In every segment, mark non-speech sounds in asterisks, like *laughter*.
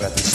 Arrosa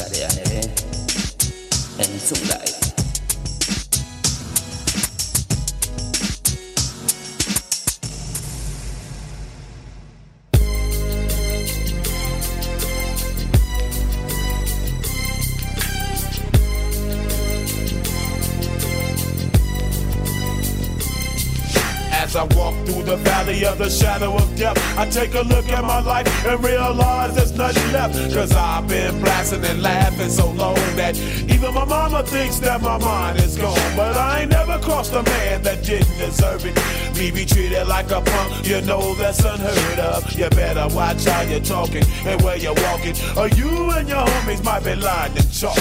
I take a look at my life and realize there's nothing left. Cause I've been blasting and laughing so long that even my mama thinks that my mind is gone. But I ain't never crossed a man that didn't deserve it. Me be treated like a punk, you know that's unheard of. You better watch how you're talking and where you're walking, or you and your homies might be lying in chalk.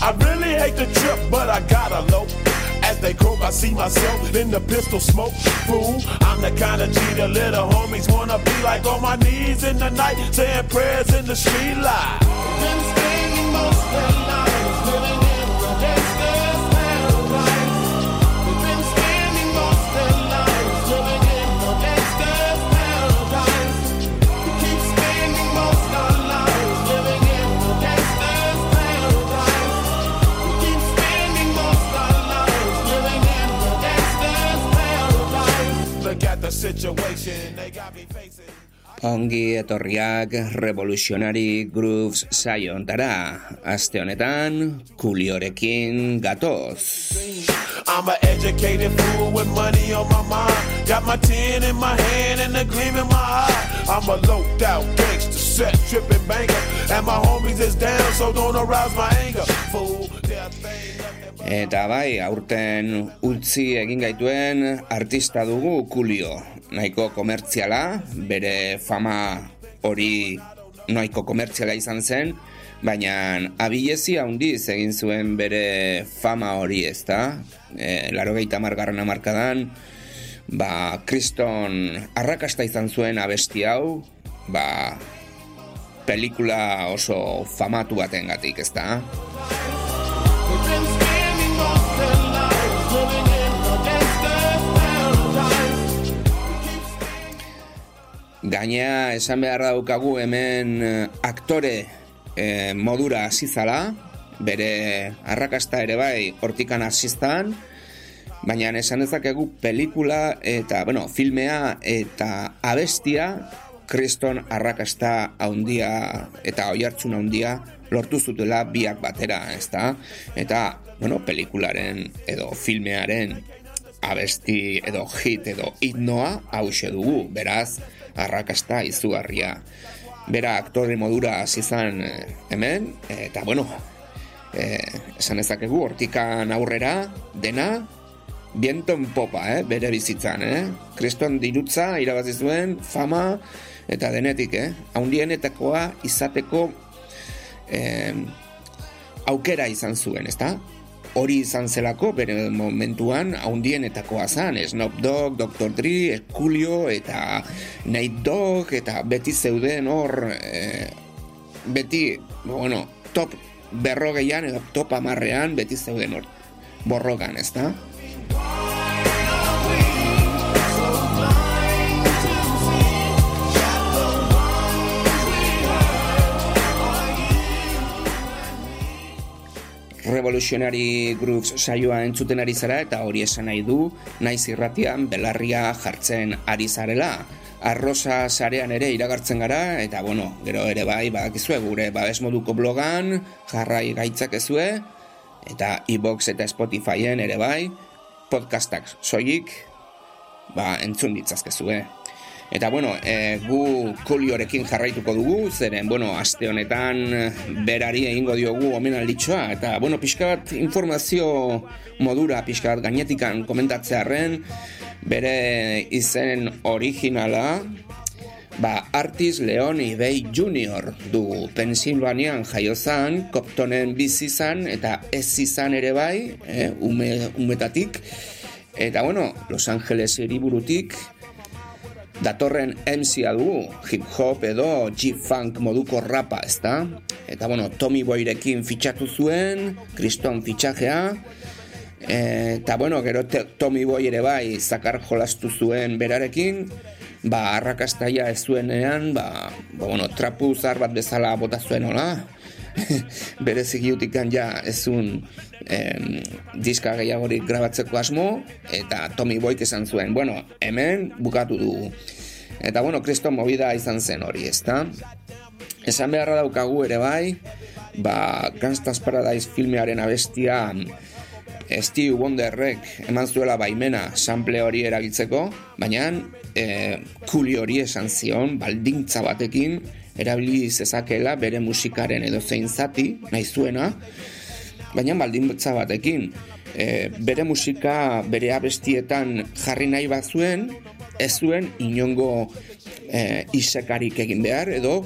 I really hate the trip, but I gotta low. As they croak, I see myself in the pistol smoke. Fool, I'm the kind of G the little homies wanna be like on my knees in the night, saying prayers in the street light. Been spending most of their lives living in the gangster's Ongi etorriak Revolutionary Grooves saio ontara. Aste honetan, kuliorekin gatoz. I'm an educated fool with money on my mind. Got my tin in my hand and a gleam in my eye. I'm a loped out gangster, set tripping banker. And my homies is down, so don't arouse my anger. Fool, there thing nothing but Eta bai, aurten utzi egin gaituen artista dugu kulio. Nahiko komertziala, bere fama hori nahiko komertziala izan zen, baina abilezi handiz egin zuen bere fama hori ez da. E, laro gehieta margarren amarkadan, ba, kriston arrakasta izan zuen abesti hau, ba, pelikula oso famatu baten gatik, Gainea, esan behar daukagu hemen eh, aktore eh, modura hasi zala, bere arrakasta ere bai hortikan hasiztan, baina esan dezakegu pelikula eta, bueno, filmea eta abestia kriston arrakasta haundia eta oihartzun haundia lortu zutela biak batera, ezta? Eta, bueno, pelikularen edo filmearen abesti edo hit edo hitnoa hause dugu, beraz, arrakasta izugarria. Bera aktore modura hasi zen eh, hemen, eta bueno, eh, esan ezakegu hortikan aurrera, dena, bienton popa, eh, bere bizitzan, eh? Kriston dirutza irabazi zuen, fama, eta denetik, eh? Haundienetakoa izateko eh, aukera izan zuen, ezta? Hori izan zelako bere momentuan haundienetakoa zan, Snoop Dogg, Dr. Dre, Coolio eta Nate Dogg eta beti zeuden hor eh, beti, bueno, top berrogeian edo top amarrean beti zeuden hor borrokan, ezta? Revolutionary Grooves saioa entzuten ari zara eta hori esan nahi du naiz irratian belarria jartzen ari zarela. Arrosa sarean ere iragartzen gara eta bueno, gero ere bai badakizue gure babes moduko blogan jarrai gaitzak ezue eta iBox eta Spotifyen ere bai podcastak soilik ba entzun ditzazkezue. Eta bueno, e, gu koliorekin jarraituko dugu, zeren, bueno, aste honetan berari egingo diogu omenalditxoa, eta, bueno, pixka bat informazio modura, pixka bat gainetikan komentatzearen, bere izen originala, ba Artis Leoni Bay Junior du Pennsylvanian jaiozan, Coptonen bizi izan eta ez izan ere bai, eh, ume, umetatik. Eta bueno, Los Angeles eriburutik datorren MC-a du, hip-hop edo G-funk moduko rapa, ezta? Eta bueno, Tommy Boyrekin fitxatu zuen, Kriston fitxajea, eta bueno, gero Tommy Boy ere bai zakar jolastu zuen berarekin, ba, arrakastaia ez zuenean, ba, ba bueno, trapu zar bat bezala bota zuen, hola? *laughs* Bere zigiutik ja ezun em, diska gehiagorik grabatzeko asmo, eta Tommy Boyk esan zuen, bueno, hemen bukatu du. Eta bueno, Kristo movida izan zen hori, ezta? Esan beharra daukagu ere bai, ba, Gangsta's Paradise filmearen abestia Steve Wonderrek eman zuela baimena sample hori erabiltzeko, baina e, kuli hori esan zion, baldintza batekin, erabili zezakela bere musikaren edo zein zati, nahi zuena, baina baldintza batekin, e, bere musika bere abestietan jarri nahi bat zuen, ez zuen inongo e, isekarik egin behar, edo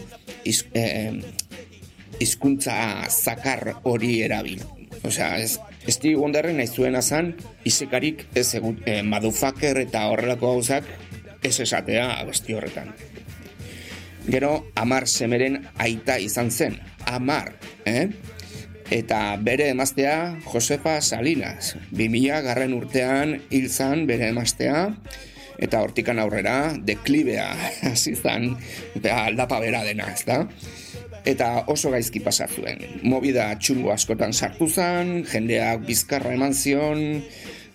iz, e, izkuntza zakar hori erabil. Osea, ez, Steve Wonderren nahi zuen azan, isekarik ez egut, e, madufaker eta horrelako gauzak ez esatea abesti horretan. Gero, amar semeren aita izan zen. Amar, eh? Eta bere emaztea, Josefa Salinas. 2000 garren urtean hil zan bere emaztea. Eta hortikan aurrera, deklibea, *laughs* hasi zan, aldapa bera dena, ez da? Eta oso gaizki pasatuen. Mobida txungo askotan sartu zan, jendeak bizkarra eman zion,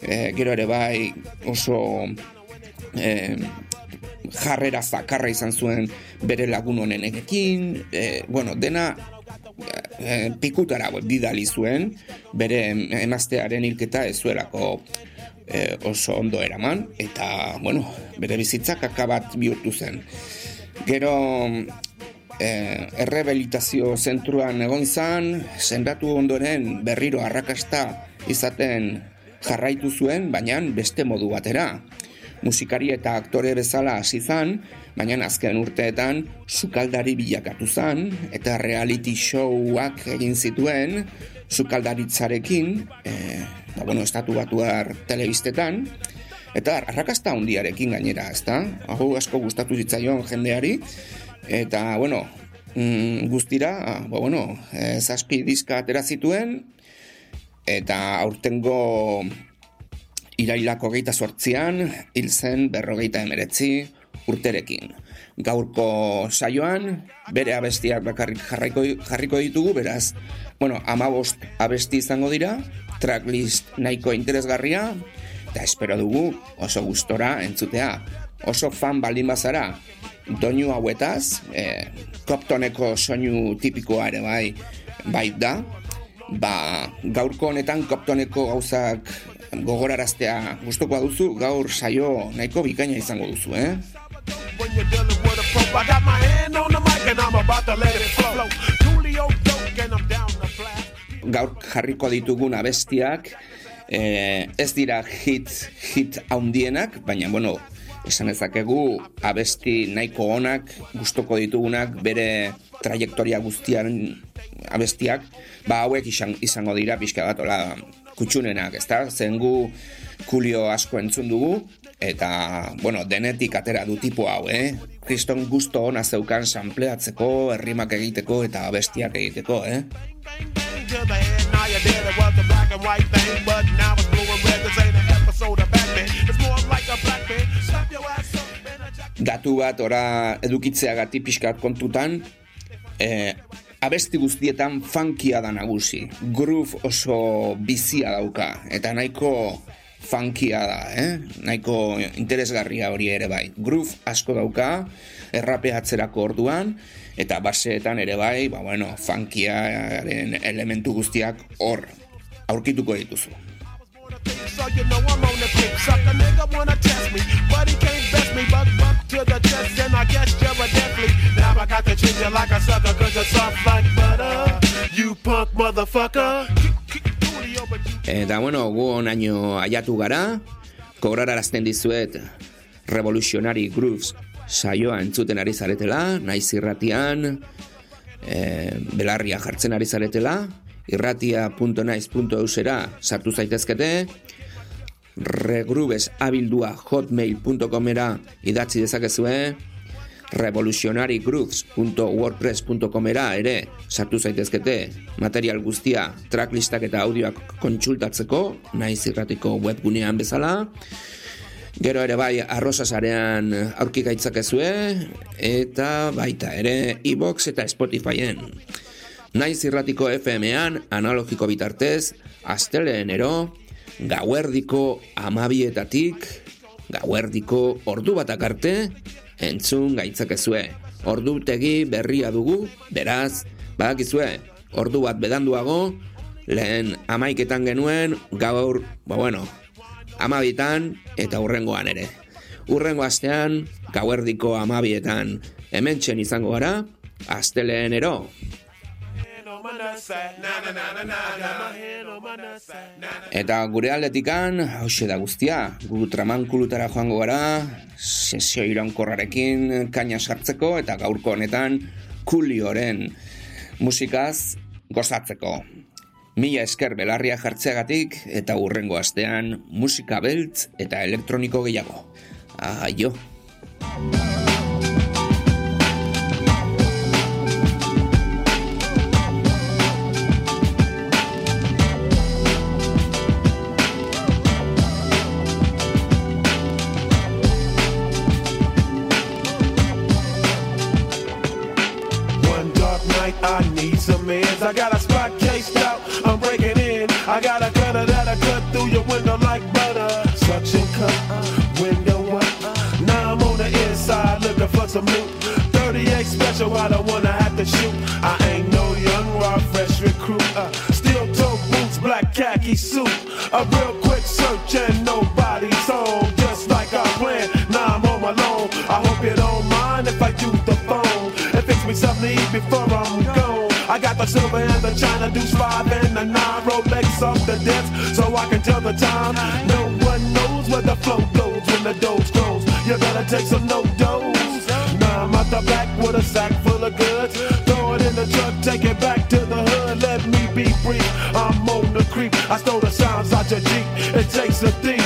e, gero ere bai oso e, jarrera zakarra izan zuen bere lagun honen egekin, e, bueno, dena e, pikutara bidali zuen, bere emaztearen hilketa ez zuelako e, oso ondo eraman, eta, bueno, bere bizitzak akabat bihurtu zen. Gero, e, errebelitazio zentruan egon zan, sendatu ondoren berriro arrakasta izaten jarraitu zuen, baina beste modu batera musikari eta aktore bezala hasi zan, baina azken urteetan sukaldari bilakatu zan eta reality showak egin zituen sukaldaritzarekin, e, ba, bueno, estatu batuar telebistetan, eta arrakasta hundiarekin gainera, ezta? Hau asko gustatu zitzaion jendeari, eta, bueno, mm, guztira, ba, bueno, e, zazpi diska atera zituen, eta aurtengo irailako geita sortzian, hil zen berrogeita emeretzi urterekin. Gaurko saioan, bere abestiak bakarrik jarriko, jarriko ditugu, beraz, bueno, amabost abesti izango dira, tracklist nahiko interesgarria, eta espero dugu oso gustora entzutea. Oso fan baldin bazara, doinu hauetaz, e, koptoneko soinu tipikoa ere bai, bai da, ba, gaurko honetan koptoneko gauzak gogoraraztea gustukoa duzu, gaur saio nahiko bikaina izango duzu, eh? Gaur jarriko ditugun abestiak eh, ez dira hit, hit haundienak, baina, bueno, esan ezakegu abesti nahiko onak, gustoko ditugunak, bere trajektoria guztian abestiak, ba hauek izango dira pixka bat, kutsunenak, ezta? Zengu kulio asko entzun dugu, eta, bueno, denetik atera du tipo hau, eh? Kriston gusto ona zeukan sampleatzeko, herrimak egiteko eta bestiak egiteko, eh? Datu bat ora edukitzea gati pixkat kontutan, eh, abesti guztietan funkia da nagusi. Groove oso bizia dauka, eta nahiko funkia da, eh? nahiko interesgarria hori ere bai. Groove asko dauka, errapeatzerako orduan, eta baseetan ere bai, ba, bueno, funkiaren elementu guztiak hor aurkituko dituzu. So you know I'm on the pick Suck a nigga wanna test me But he can't best me bump to the chest And I guess you're a deathly Now I got to treat you like a sucker Cause you're soft like butter. You punk motherfucker. Eta bueno, gu onaino aiatu gara. Kobrarazten dizuet Revolutionary Grooves saioa entzuten ari zaretela, naiz irratian, e, belarria jartzen ari zaretela, irratia.naiz.eusera sartu zaitezkete, regrubes abildua hotmail.comera idatzi dezakezue, revolutionarygrooves.wordpress.comera ere. Sartu zaitezkete material guztia tracklistak eta audioak kontsultatzeko naiz irratiko webgunean bezala. Gero ere bai arrosasarean aurki gaitzakezue eta baita ere iBox eta Spotifyen. Naiz irratiko FM-ean analogiko bitartez, asteleenero, gauerdiko amabietatik, gauerdiko ordu batak arte, entzun gaitzakezue. Ordu tegi berria dugu, beraz, badakizue, ordu bat bedanduago, lehen amaiketan genuen, gaur, ba bueno, amabitan eta urrengoan ere. Urrengo astean, gauerdiko amabietan, hemen izango gara, asteleen ero. Eta gure aldetikan, hause da guztia, gu tramankulutara joango gara, sesio irankorrarekin kaina sartzeko, eta gaurko honetan kulioren musikaz gozatzeko. Mila esker belarria jartzeagatik eta urrengo astean musika beltz eta elektroniko gehiago. Aio! I need some ends. I got a spot cased out. I'm breaking in. I got a cutter that'll cut through your window like butter. Suction cut, window up. Now I'm on the inside looking for some loot. 38 special, I don't wanna have to shoot. I ain't no young raw fresh recruit. Uh, steel toe boots, black khaki suit. A real silver and the china deuce five and the nine Rolex off the desk so I can tell the time. No one knows where the flow goes when the doze grows. You better take some no dose. Now I'm out the back with a sack full of goods. Throw it in the truck, take it back to the hood. Let me be brief. I'm on the creep. I stole the sounds out your Jeep. It takes a thief.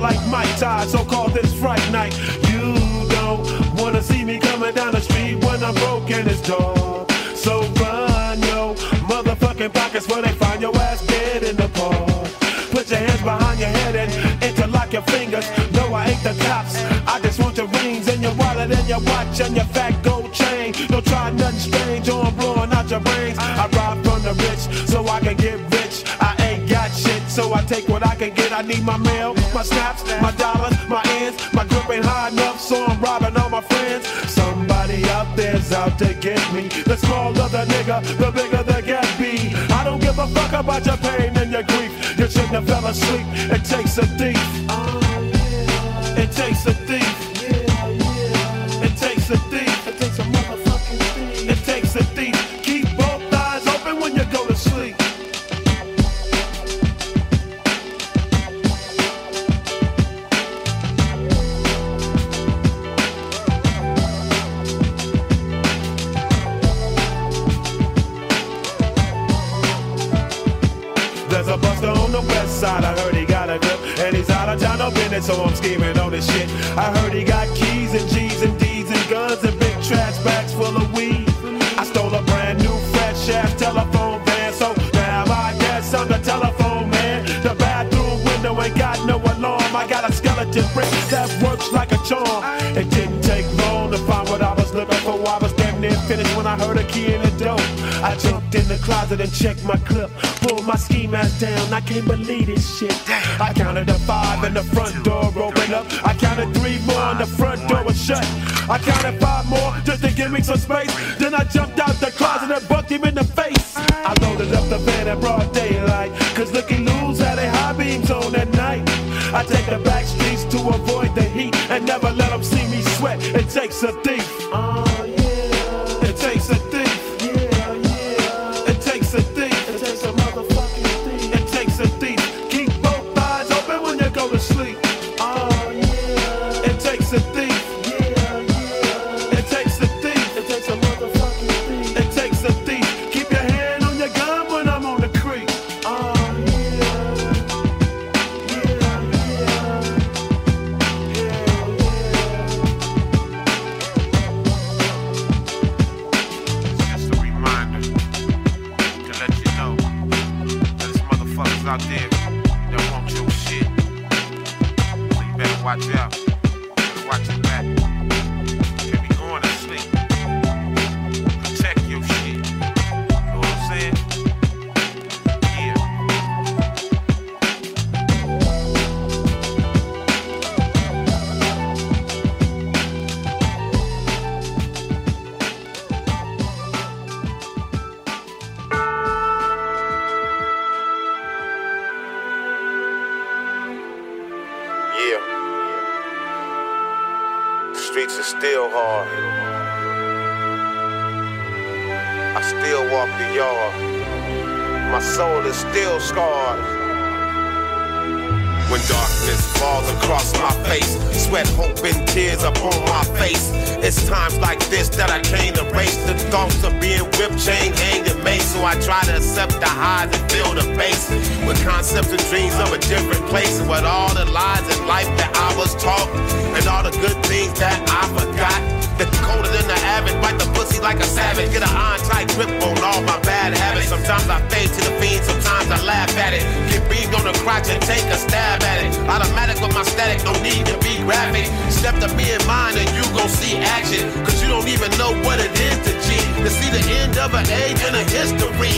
Like Mike Ty, so call this fright night. You don't wanna see me coming down the street when I'm broken it's dark. So run yo motherfucking pockets where they find your ass dead in the park. Put your hands behind your head and interlock your fingers. No, I ain't the cops. I just want your rings and your wallet and your watch and your fat gold chain. Don't try nothing strange or I'm blowing out your brains. I rob from the rich so I can get rich. I ain't got shit, so I take what I can get. I need my mail, my snaps, my dollars, my ends. My grip ain't high enough, so I'm robbing all my friends. Somebody out there's out to get me. The smaller the nigga, the bigger the gap be. I don't give a fuck about your pain and your grief. You shouldn't have fell asleep. It takes a thief. So I'm scheming on this shit. I heard he got keys and G's and D's and guns and big trash bags full of weed. I stole a brand new fresh ass telephone van, so now I guess I'm the telephone man. The bathroom window ain't got no alarm. I got a skeleton brick that works like a charm. It didn't take long to find what I was looking for. I was damn near finished when I heard a key in the door. I closet and check my clip. pull my ski mask down, I can't believe this shit. I counted a five and the front door opened up. I counted three more and the front door was shut. I counted five more just to give me some space. Then I jumped out the closet and bucked him in the face. I loaded up the van at broad daylight. Cause looking loose had a high beams on at night. I take the back streets to avoid the heat and never let them see me sweat. It takes a thief. Get an iron tight grip on all my bad habits. Sometimes I fade to the fiend, sometimes I laugh at it. Get beamed on the crotch and take a stab at it. Automatic with my static, no need to be graphic. Step to me in mind and you gon' see action. Cause you don't even know what it is to G. To see the end of an age and a history.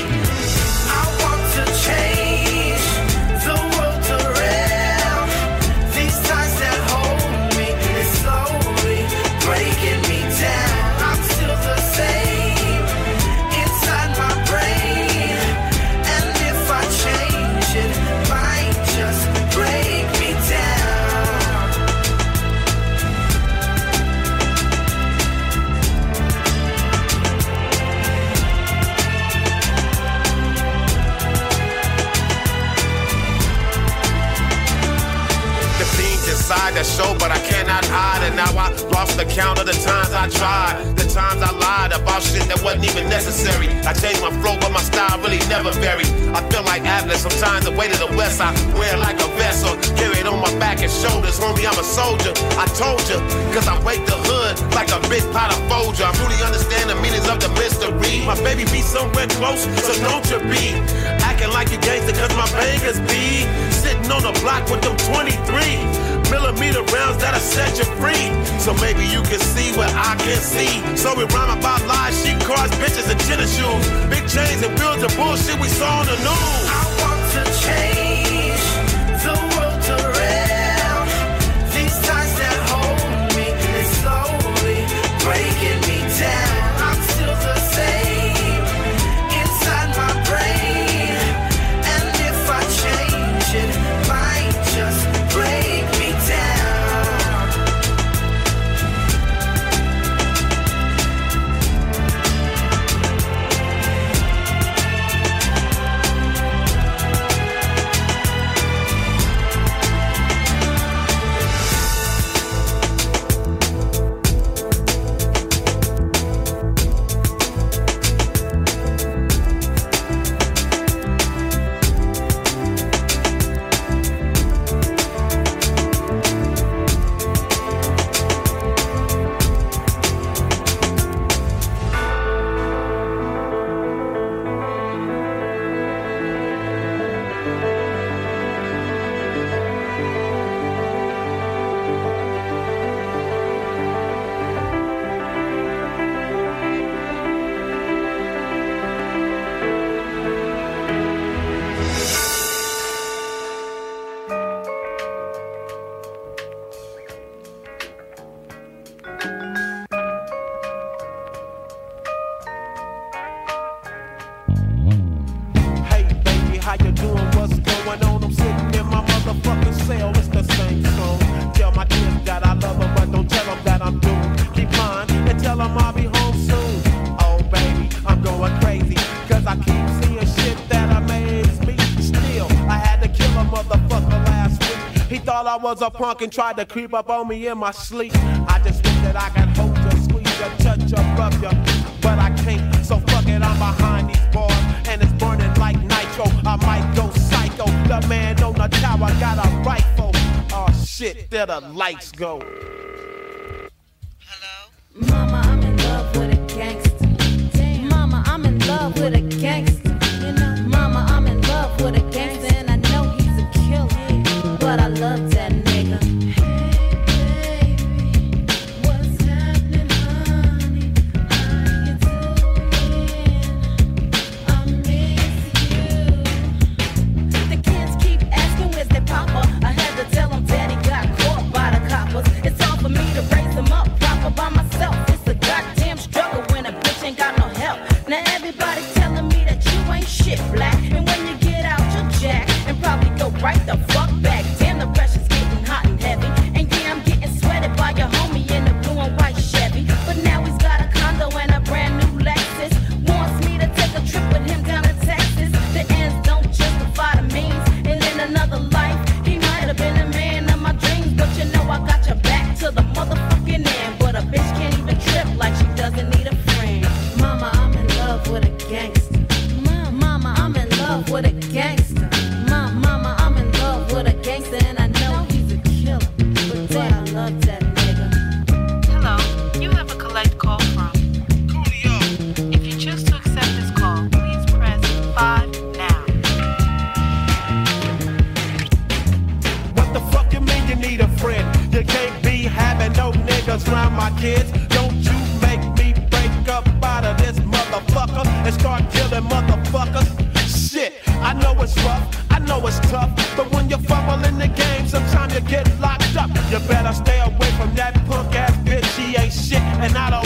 That show, but I cannot hide. And now I lost the count of the times I tried. The times I lied about shit that wasn't even necessary. I changed my flow, but my style really never varied. I feel like Atlas. Sometimes the way to the west, I wear like a vest or carry it on my back and shoulders. Homie, I'm a soldier. I told you, cause I wake the hood like a big pot of Folger. I really understand the meanings of the mystery. My baby be somewhere close, so don't you be acting like you gangster, cause my bangers be sitting on the block with them 23 millimeter rounds that'll set you free. So maybe you can see what I can see. So we rhyme about lies, sheep cars, bitches, and tennis shoes. Big chains and wheels and bullshit we saw on the news. I want to change was a punk and tried to creep up on me in my sleep. I just wish that I could hold you, squeeze you, touch you, rub you, but I can't. So fuck it, I'm behind these bars, and it's burning like nitro. I might go psycho. The man on the tower got a rifle. Oh shit, there the lights go. Hello, Mama, I'm in love with a gangster. Mama, I'm in love with a gangster. Right the fuck back. You can't be having no niggas around my kids. Don't you make me break up out of this motherfucker and start killing motherfuckers. Shit, I know it's rough, I know it's tough, but when you fumble in the game, sometimes you get locked up. You better stay away from that punk ass bitch. She ain't shit, and I don't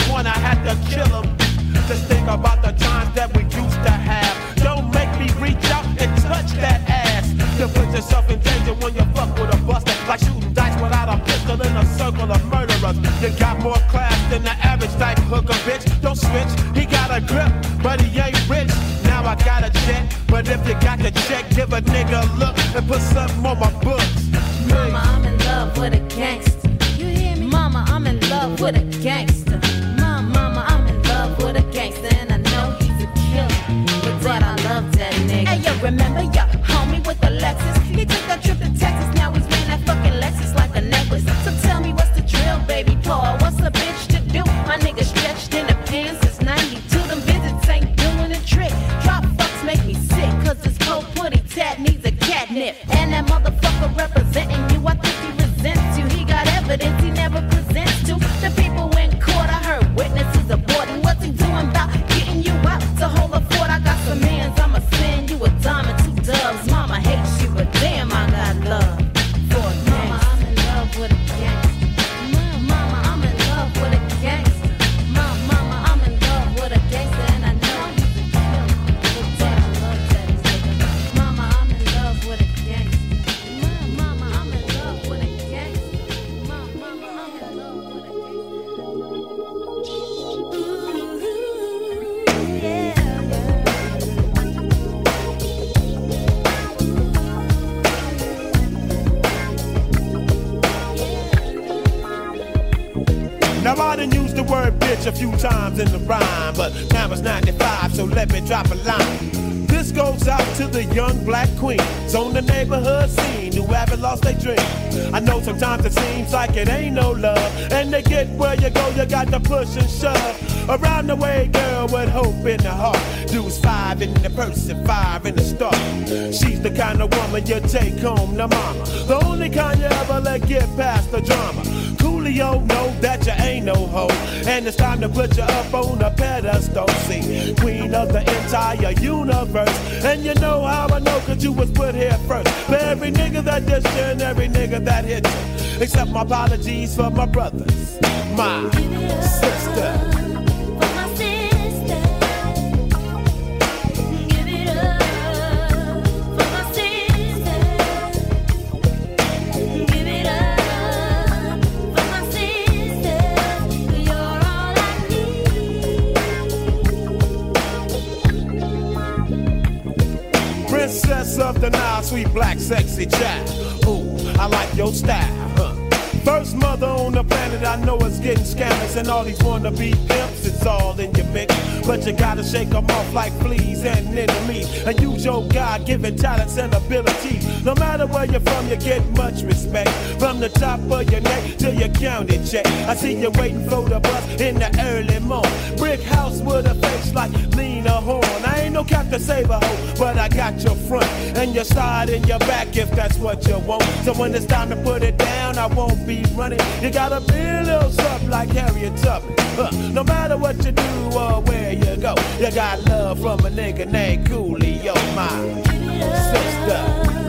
but he ain't rich. Now I got a check, but if you got the check, give a nigga a look and put something on my books. Mama, I'm in love with a gangster. 95, so let me drop a line. This goes out to the young black queens on the neighborhood scene who haven't lost their dream. I know sometimes it seems like it ain't no love, and to get where you go, you got to push and shove. Around the way, girl, with hope in the heart. Dudes five in the person, five in the star. She's the kind of woman you take home to mama. The only kind you ever let get past the drama. Coolio, know that you ain't no hoe. And it's time to put you up on a pedestal. See, queen of the entire universe. And you know how I know, cause you was put here first. For every nigga that dissed you and every nigga that hit you. Except my apologies for my brothers, my sister. Sweet black sexy child. Ooh, I like your style. Huh. First mother on the planet I know is getting scammers and all these wanna be pimps. It's all in your mix, but you gotta shake 'em off like fleas and enemies and use your God-given talents and abilities. No matter where you're from, you get much respect from the top of your neck to your county check. I see you waiting for the bus in the early morning. Brick house with a face like Lena Horne. I ain't no Captain Saber but I got your front and your side and your back if that's what you want. So when it's time to put it down, I won't be running. You gotta be a little something like Harriet Tubman. Huh. No matter what you do or where you go, you got love from a nigga named Coolio, my sister.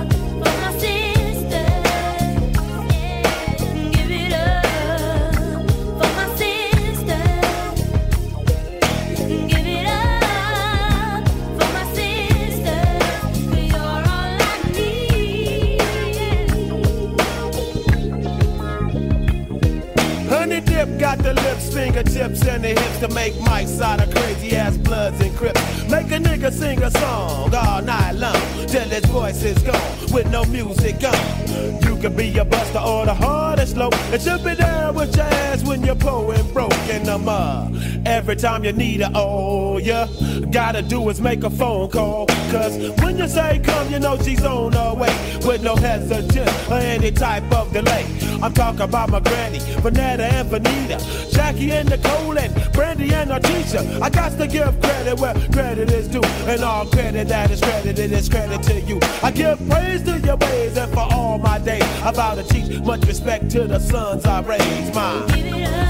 Fingertips, and the hips to make mice out of crazy ass bloods and crips. Make a nigga sing a song all night long till his voice is gone with no music on. You can be a buster or the hardest low. It should be there with your ass when you're poor and broke in the mud. Every time you need a oh yeah, gotta do is make a phone call. Cause when you say come, you know she's on her way with no hesitation or any type of delay. I'm talking about my granny, Vanetta and Vanita, Jackie and Nicole and Brandy and our teacher. I got to give credit where credit is due, and all credit that is credited is credit to you. I give praise to your ways and for all my days. I vow to teach much respect to the sons I raise. my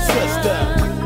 sister.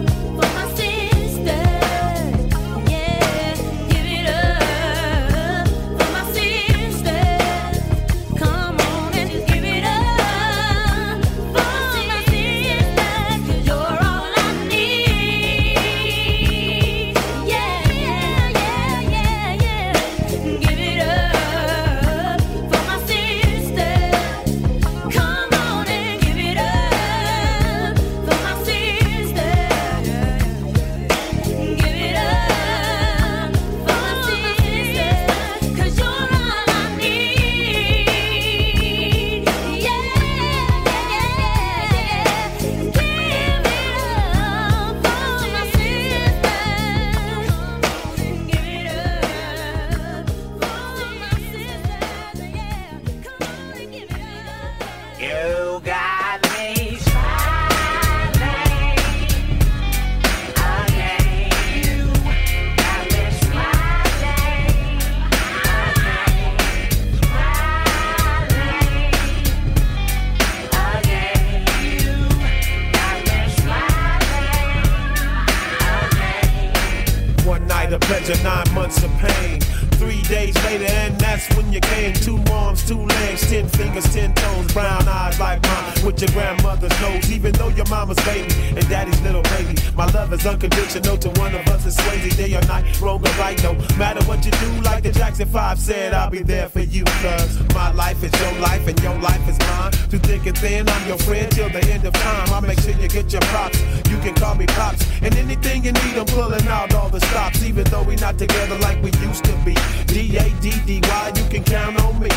Anything you need, I'm pulling out all the stops. Even though we not together like we used to be. D A D D Y, you can count on me.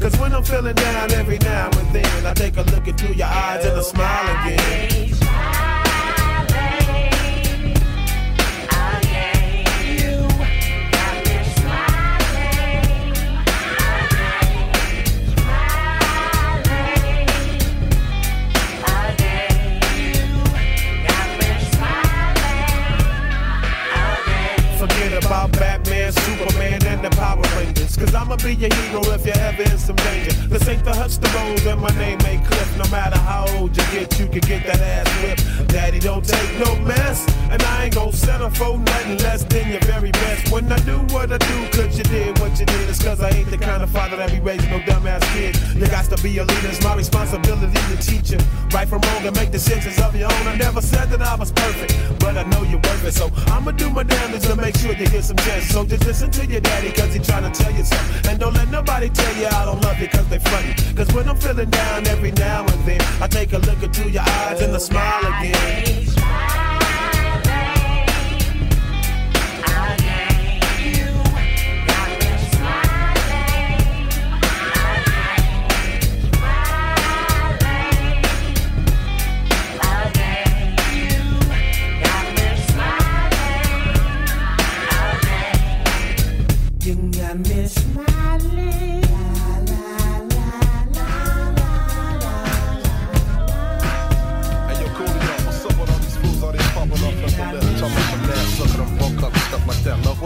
Cause when I'm feeling down every now and then, I take a look into your eyes and I smile again. The Power Rangers. Cause I'ma be your hero if you're ever in some danger. This ain't the Hudson Road and my name ain't Cliff. No matter how old you get, you can get that ass whipped. Daddy don't take no mess. And I ain't gon' settle for nothing less than your very best. When I do what I do, cause you did what you did. It's cause I ain't the kind of father that be raising no dumbass kid. You got to be a leader, it's my responsibility to teach you. Right from wrong and make decisions of your own. I never said that I was perfect, but I know you're worth it. So I'ma do my damnedest to make sure you get some chances. So just listen to your daddy, cause he tryna tell you something. And don't let nobody tell you I don't love you, cause they funny. Cause when I'm feeling down every now and then, I take a look into your eyes and I smile again.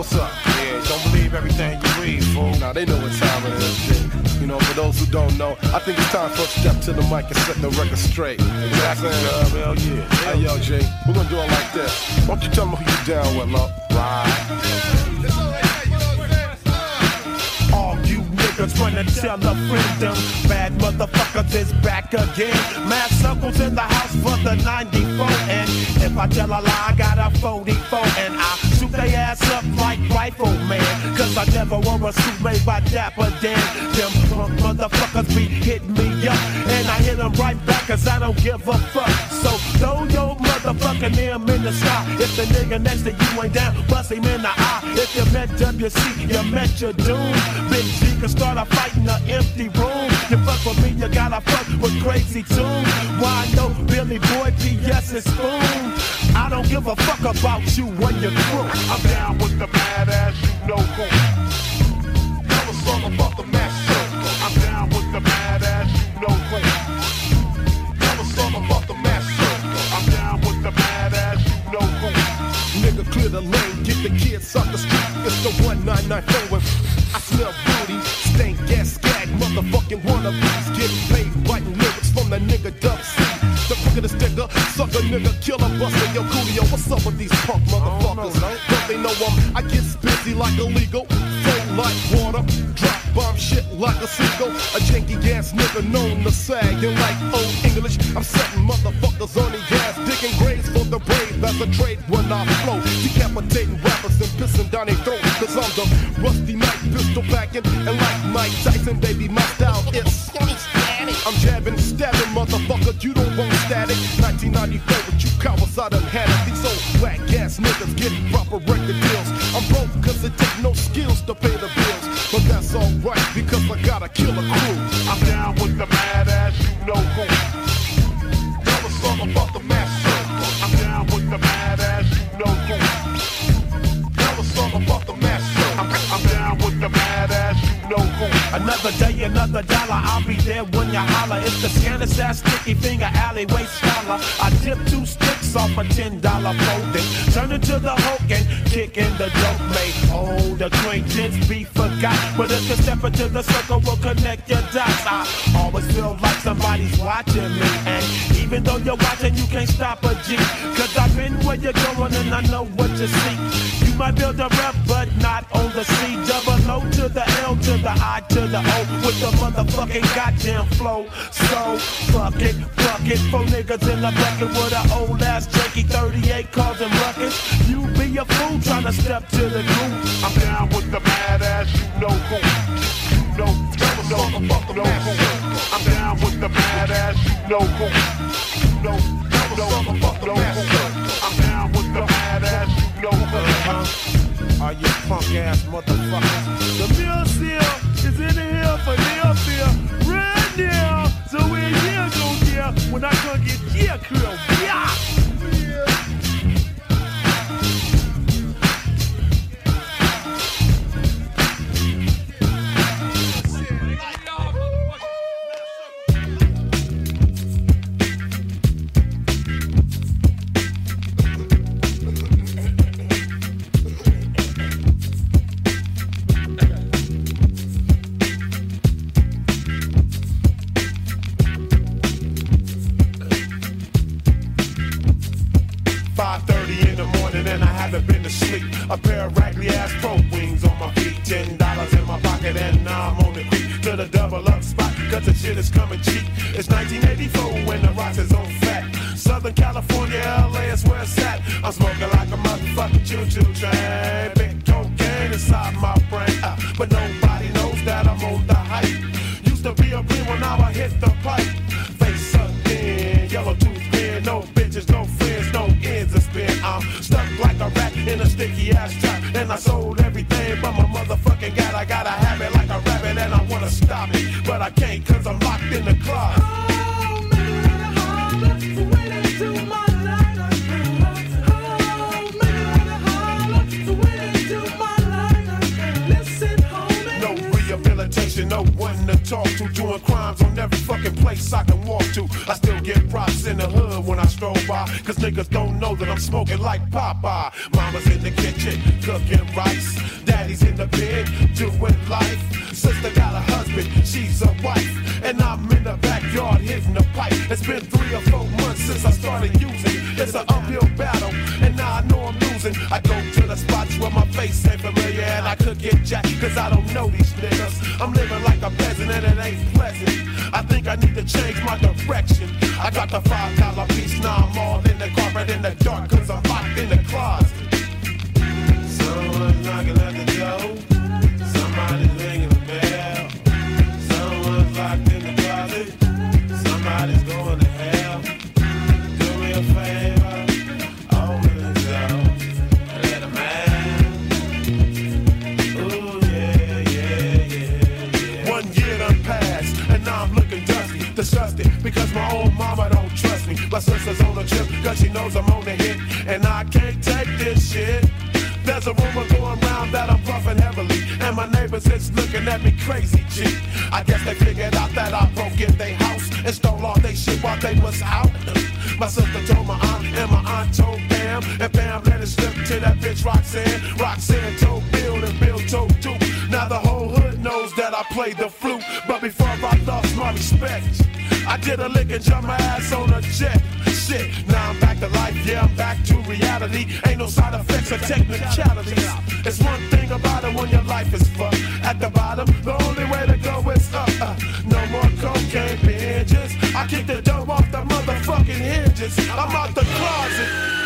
what's up? Yeah, don't believe everything you read, fool. Now they know what time it is. You know, for those who don't know, I think it's time for us to step to the mic and set the record straight. Exactly. Love, uh, hell yeah. Hey, yo, Jay, we're gonna do it like this. Why don't you tell me who you down with, love? Ride. Niggas wanna tell a friend them bad motherfuckers is back again. Mad circles in the house for the 94. And if I tell a lie, I got a 44. And I shoot they ass up like rifleman. Cause I never wore a suit made by Dapper Dan. Them punk motherfuckers be hitting me up. And I hit them right back cause I don't give a fuck. So throw your motherfucking name in the sky. If the nigga next to you ain't down, bust him in the eye. If you met WC, you met your doom. Big G can start a fight in an empty room. You fuck with me, you gotta fuck with crazy tune. Why no Billy Boy PS is spoon? I don't give a fuck about you when you're through. I'm down with the badass, you know who. Tell us all about the master. I'm down with the badass, you know who. Clear the lane, get the kids off the street. It's the 1994 and I smell booty. Stank gas skag, motherfucking wannabes. Getting paid writing lyrics from the nigga Dub C. The quicker the sticker, sucker nigga, killer buster. Yo, Coolio, what's up with these punk motherfuckers? Don't they know I'm, I get busy like illegal, flow like water, drop bomb shit like a seagull. A janky ass nigga known to sag and like old English. I'm setting motherfuckers on the gas, digging graves for the brave That's a trade when I flow. Decapitating rappers and pissing down their throats. Cause I'm the rusty knight, pistol packing, and like Mike Tyson, baby, my style is. I'm jabbing, stabbing, motherfucker, you don't want static. 1994 with you cowards, I done had it. These old whack ass niggas getting proper record deals. I'm broke cause it take no skills to ass sticky finger alleyway scholar. I dip two sticks off a ten dollar folding. Turn it to the hook and kick in the dope mate. Old acquaintance be forgot. But if you step into the circle, we'll connect your dots. I always feel like somebody's watching me. And even though you're watching, you can't stop a G. Cause I've been where you're going and I know what you see. You might build a rep, but not the C. Double O to the L to the I to the O with the motherfucking goddamn flow. So fuck it, fuck it. Four niggas in the bucket with an old ass Jakey 38 causing ruckus. You be a fool trying to step to the groove. I'm down with the badass, you know who. You know, you know, you know who. I'm down with the badass, you know who. You know, you know, you know who. I'm down with the badass, you know who. Uh-huh. Are you punk ass motherfuckers? The mill seal is in hill for nail seal. Right now, so we're here, go here. When I come get here, crew, yeah. She's a wife, and I'm in the backyard hitting the pipe. It's been three or four months since I started using. It's an uphill battle, and now I know I'm losing. I go to the spots where my face ain't familiar, and I could get jacked, cause I don't know these niggas. I'm living like a peasant, and it ain't pleasant. I think I need to change my direction. I got the five dollar piece, now I'm all My sister's on a trip, cause she knows I'm on the hit. And I can't take this shit. There's a rumor going round that I'm puffing heavily. And my neighbors is looking at me crazy, G. I guess they figured out that I broke in their house and stole all their shit while they was out. My sister told my aunt, and my aunt told Pam. And Pam let it slip to that bitch Roxanne. Roxanne told Bill, and Bill told Duke. Now the whole hood knows that I play the flute. But before I lost my respect. I did a lick and jumped my ass on a jet. Shit, now I'm back to life, yeah, I'm back to reality. Ain't no side effects or technicalities. It's one thing about it when your life is fucked. At the bottom, the only way to go is up. Uh, no more cocaine binges. I kick the dope off the motherfucking hinges. I'm out the closet.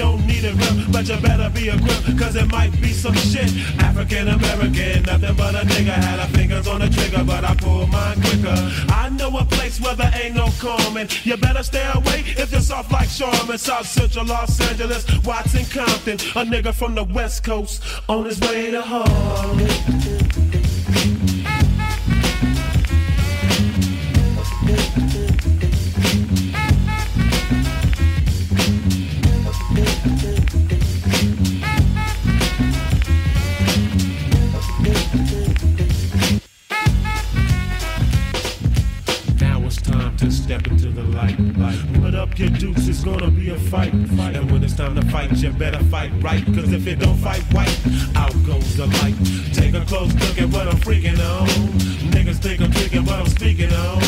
Don't need a grip, but you better be equipped, cause it might be some shit. African American, nothing but a nigga. Had her fingers on the trigger, but I pulled mine quicker. I know a place where there ain't no calming. You better stay away if you're soft like Charmin. South Central Los Angeles, Watson, Compton. A nigga from the West Coast on his way to Harlem. Your dukes, it's gonna be a fight. And when it's time to fight, you better fight right. Cause if you don't fight white, out goes the light. Take a close look at what I'm freaking on. Niggas think I'm thinking what I'm speaking on.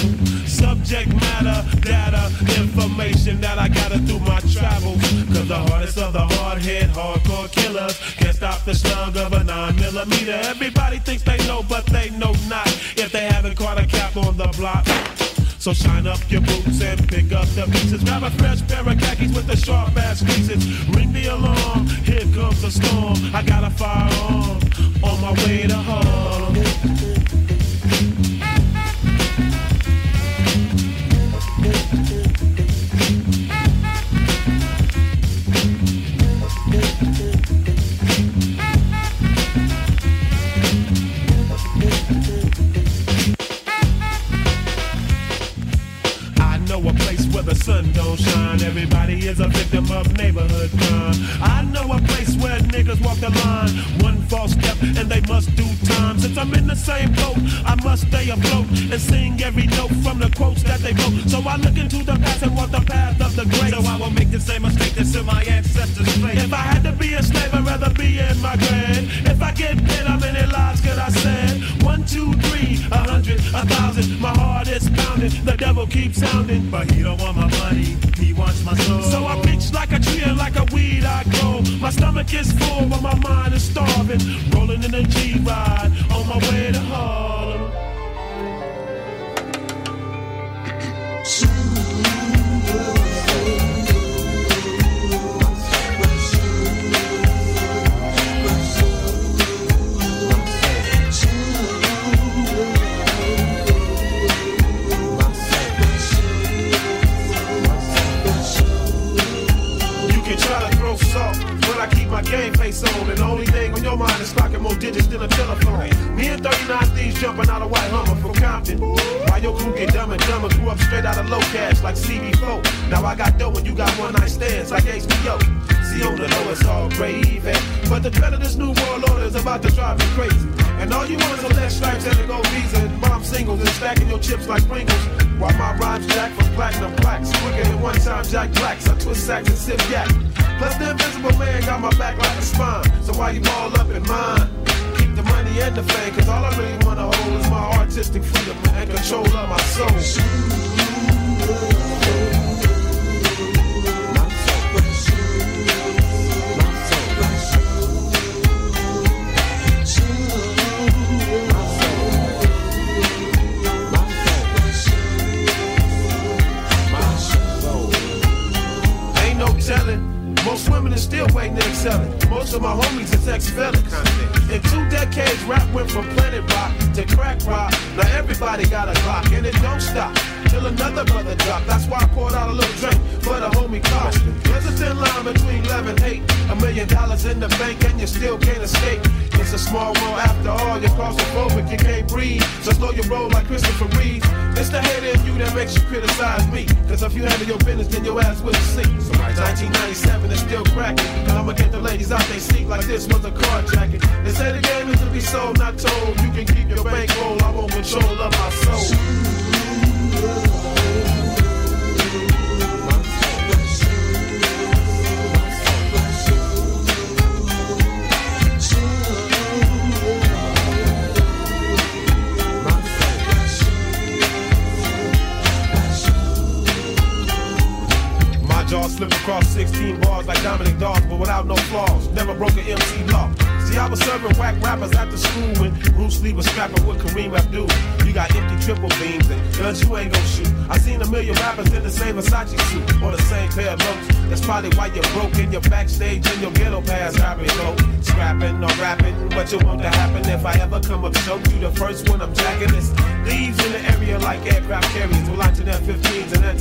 Subject matter, data, information that I gather through my travels. Cause the hardest of the hard hit, hardcore killers can't stop the slug of a 9 millimeter. Everybody thinks they know, but they know not. If they haven't caught a cap on the block. So shine up your boots and pick up the pieces. Grab a fresh pair of khakis with the sharp ass creases. Ring the alarm, here comes the storm. I got a firearm on my way to Harlem. Everybody is a victim of neighborhood crime. I know a place where niggas walk the line. One false step and they must do time. Since I'm in the same boat, I must stay afloat and sing every note from the quotes that they wrote. So I look into the past and walk the path of the great. So I will make the same mistake that's in my ancestors' face. If I had to be a slave, I'd rather be in my grave. If I get hit, how many lives could I save? One, two, three, a hundred, a thousand. My heart is pounding. The devil keeps sounding, but he don't want my money. So I pitch like a tree and like a weed I grow. My stomach is full, but my mind is starving. Rolling in a G ride on. And the only thing on your mind is clocking more digits than a telephone. Me and 39 thieves jumping out of white Hummer from Compton. Why your crew get dumb and dumber? Grew up straight out of low cash like CB4. Now I got dough and you got one night stands like HBO. See on the low it's all gravy. Eh? But the threat of this new world order is about to drive me crazy. And all you want is a less stripes and a gold visa and bomb singles and stacking your chips like Pringles. While my rhymes jack from platinum plaques. Quicker than one time Jack Blacks. I twist sacks and sip yak. Plus the invisible man got my back like a spine. So why you ball up in mine? Keep the money and the fame, cause all I really wanna hold is my artistic freedom and control of my soul.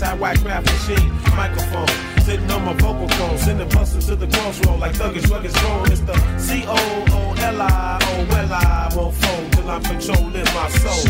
Anti-whack craft machine microphone. Sitting on my vocal phone, sending busters to the crossroad like thuggish rugged roll. It's the C O O L I O L I won't fold till I'm controlling my soul.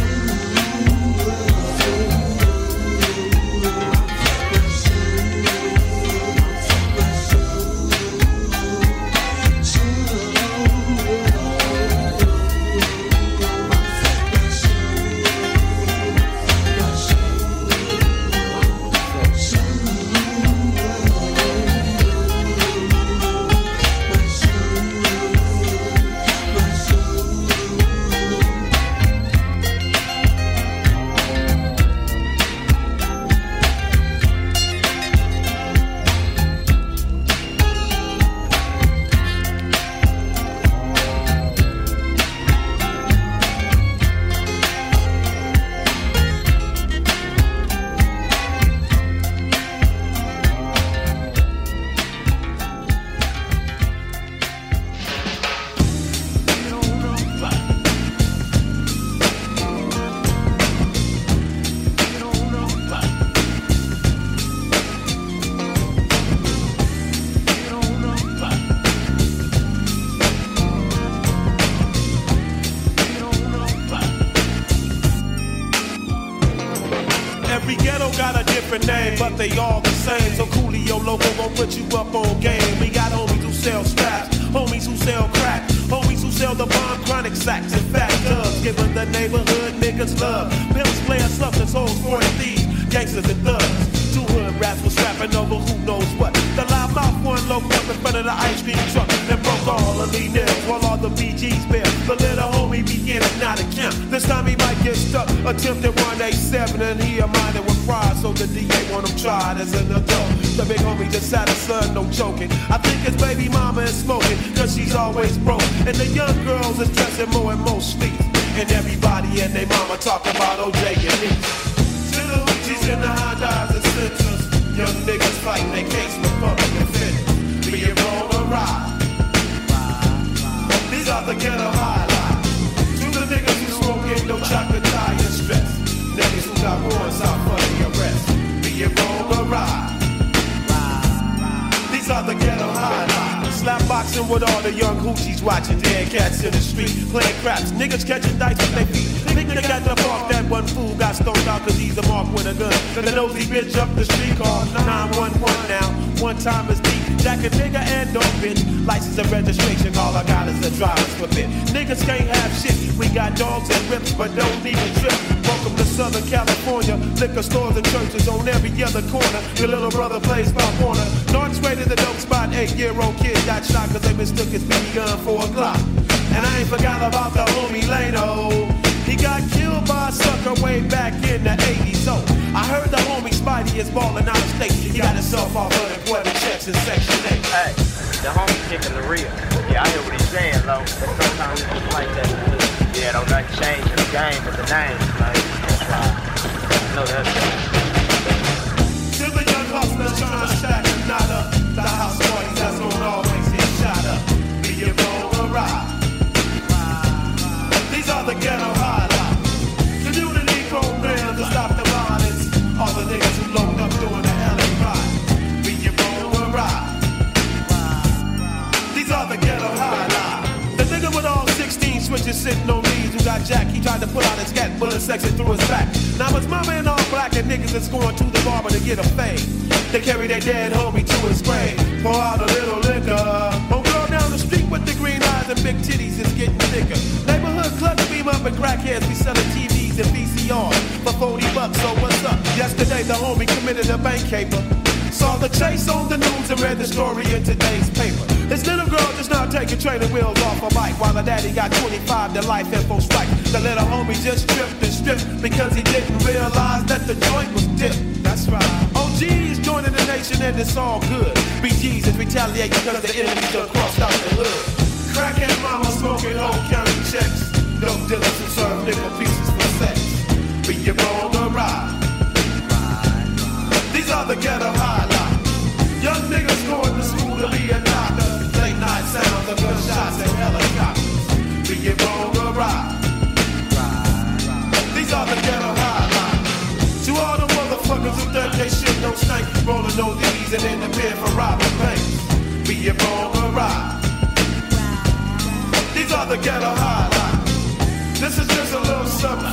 Niggas love. Pimps, players, substance, hoes, foreign thieves, gangsters and thugs. Two hood rats was rapping over who knows what. The loud mouth one low up in front of the ice cream truck and broke all of these nails while all the BGs bail. The little homie not to count. This time he might get stuck. Attempted 187 and he a minor with pride. So the DA want him tried as an adult. The big homie just had a son, no joking. I think his baby mama is smoking, cause she's always broke. And the young girls is dressing more and more sleep. And everybody and their mama talk about OJ and me. Still Gucci's in the Hondas and Sentras. Young niggas fighting their case with public offenders. Be it wrong or right. These are the ghetto highlights. To the niggas who smoking no chocolate tie and stress. Niggas who got warrants out for the arrest. Be it wrong or right. These are the ghetto highlights. Slap boxing with all the young hoochies watching dead cats in the street playing craps. Niggas catching dice with their feet. Nigga got the park that one fool got stoned out cause he's a mark with a gun. The nosy bitch up the street called 911 now. One time is deep. Jack a nigga and dog bitch. License and registration, all I got is a driver's permit. Niggas can't have shit. We got dogs and rips, but don't even trip. Welcome to Southern California. Liquor stores and churches on every other corner. Your little brother plays by Warner. North to the dope spot. Eight year old kid got shot cause they mistook his BB gun for a Glock. And I ain't forgot about the homie Lano. He got killed by a sucker way back in the 80s. So I heard the homie Spidey is balling out of state. He got himself off unemployment checks in Section 8. Hey, the homie kicking the real. Yeah, I hear what he's saying, though. But sometimes it's just like that. Yeah, don't nothing change in the game but the name. Like, that's why. I know that's bullet section through his back. Now his mama and all black and niggas is going to the barber to get a fade. They carry their dead homie to his grave. Pour out a little liquor. Old girl down the street with the green eyes and big titties is getting thicker. Neighborhood clubs beam up and crackheads be selling TVs and VCRs for 40 bucks. So what's up? Yesterday the homie committed a bank caper saw the chase on the news and read the story in today's paper. This little girl just now taking training wheels off her bike while her daddy got 25 to life and strike. The little homie just tripped and stripped because he didn't realize that the joint was dipped. That's right. OG's joining the nation and it's all good. BG's is retaliating because the enemy done crossed out the hood. Crackin' mama smoking old county checks. No dealers who serve nickel pieces for sex. Be your wrong or right. These are the ghetto high. Young niggas going to school to be a doctor. Late night sounds of gunshots and helicopters. Be it wrong or right. These are the ghetto highlights. To all the motherfuckers who think they shit don't stink, rolling no D's and in the bed for robbing banks. Be it wrong or right. These are the ghetto highlights. This is just a little something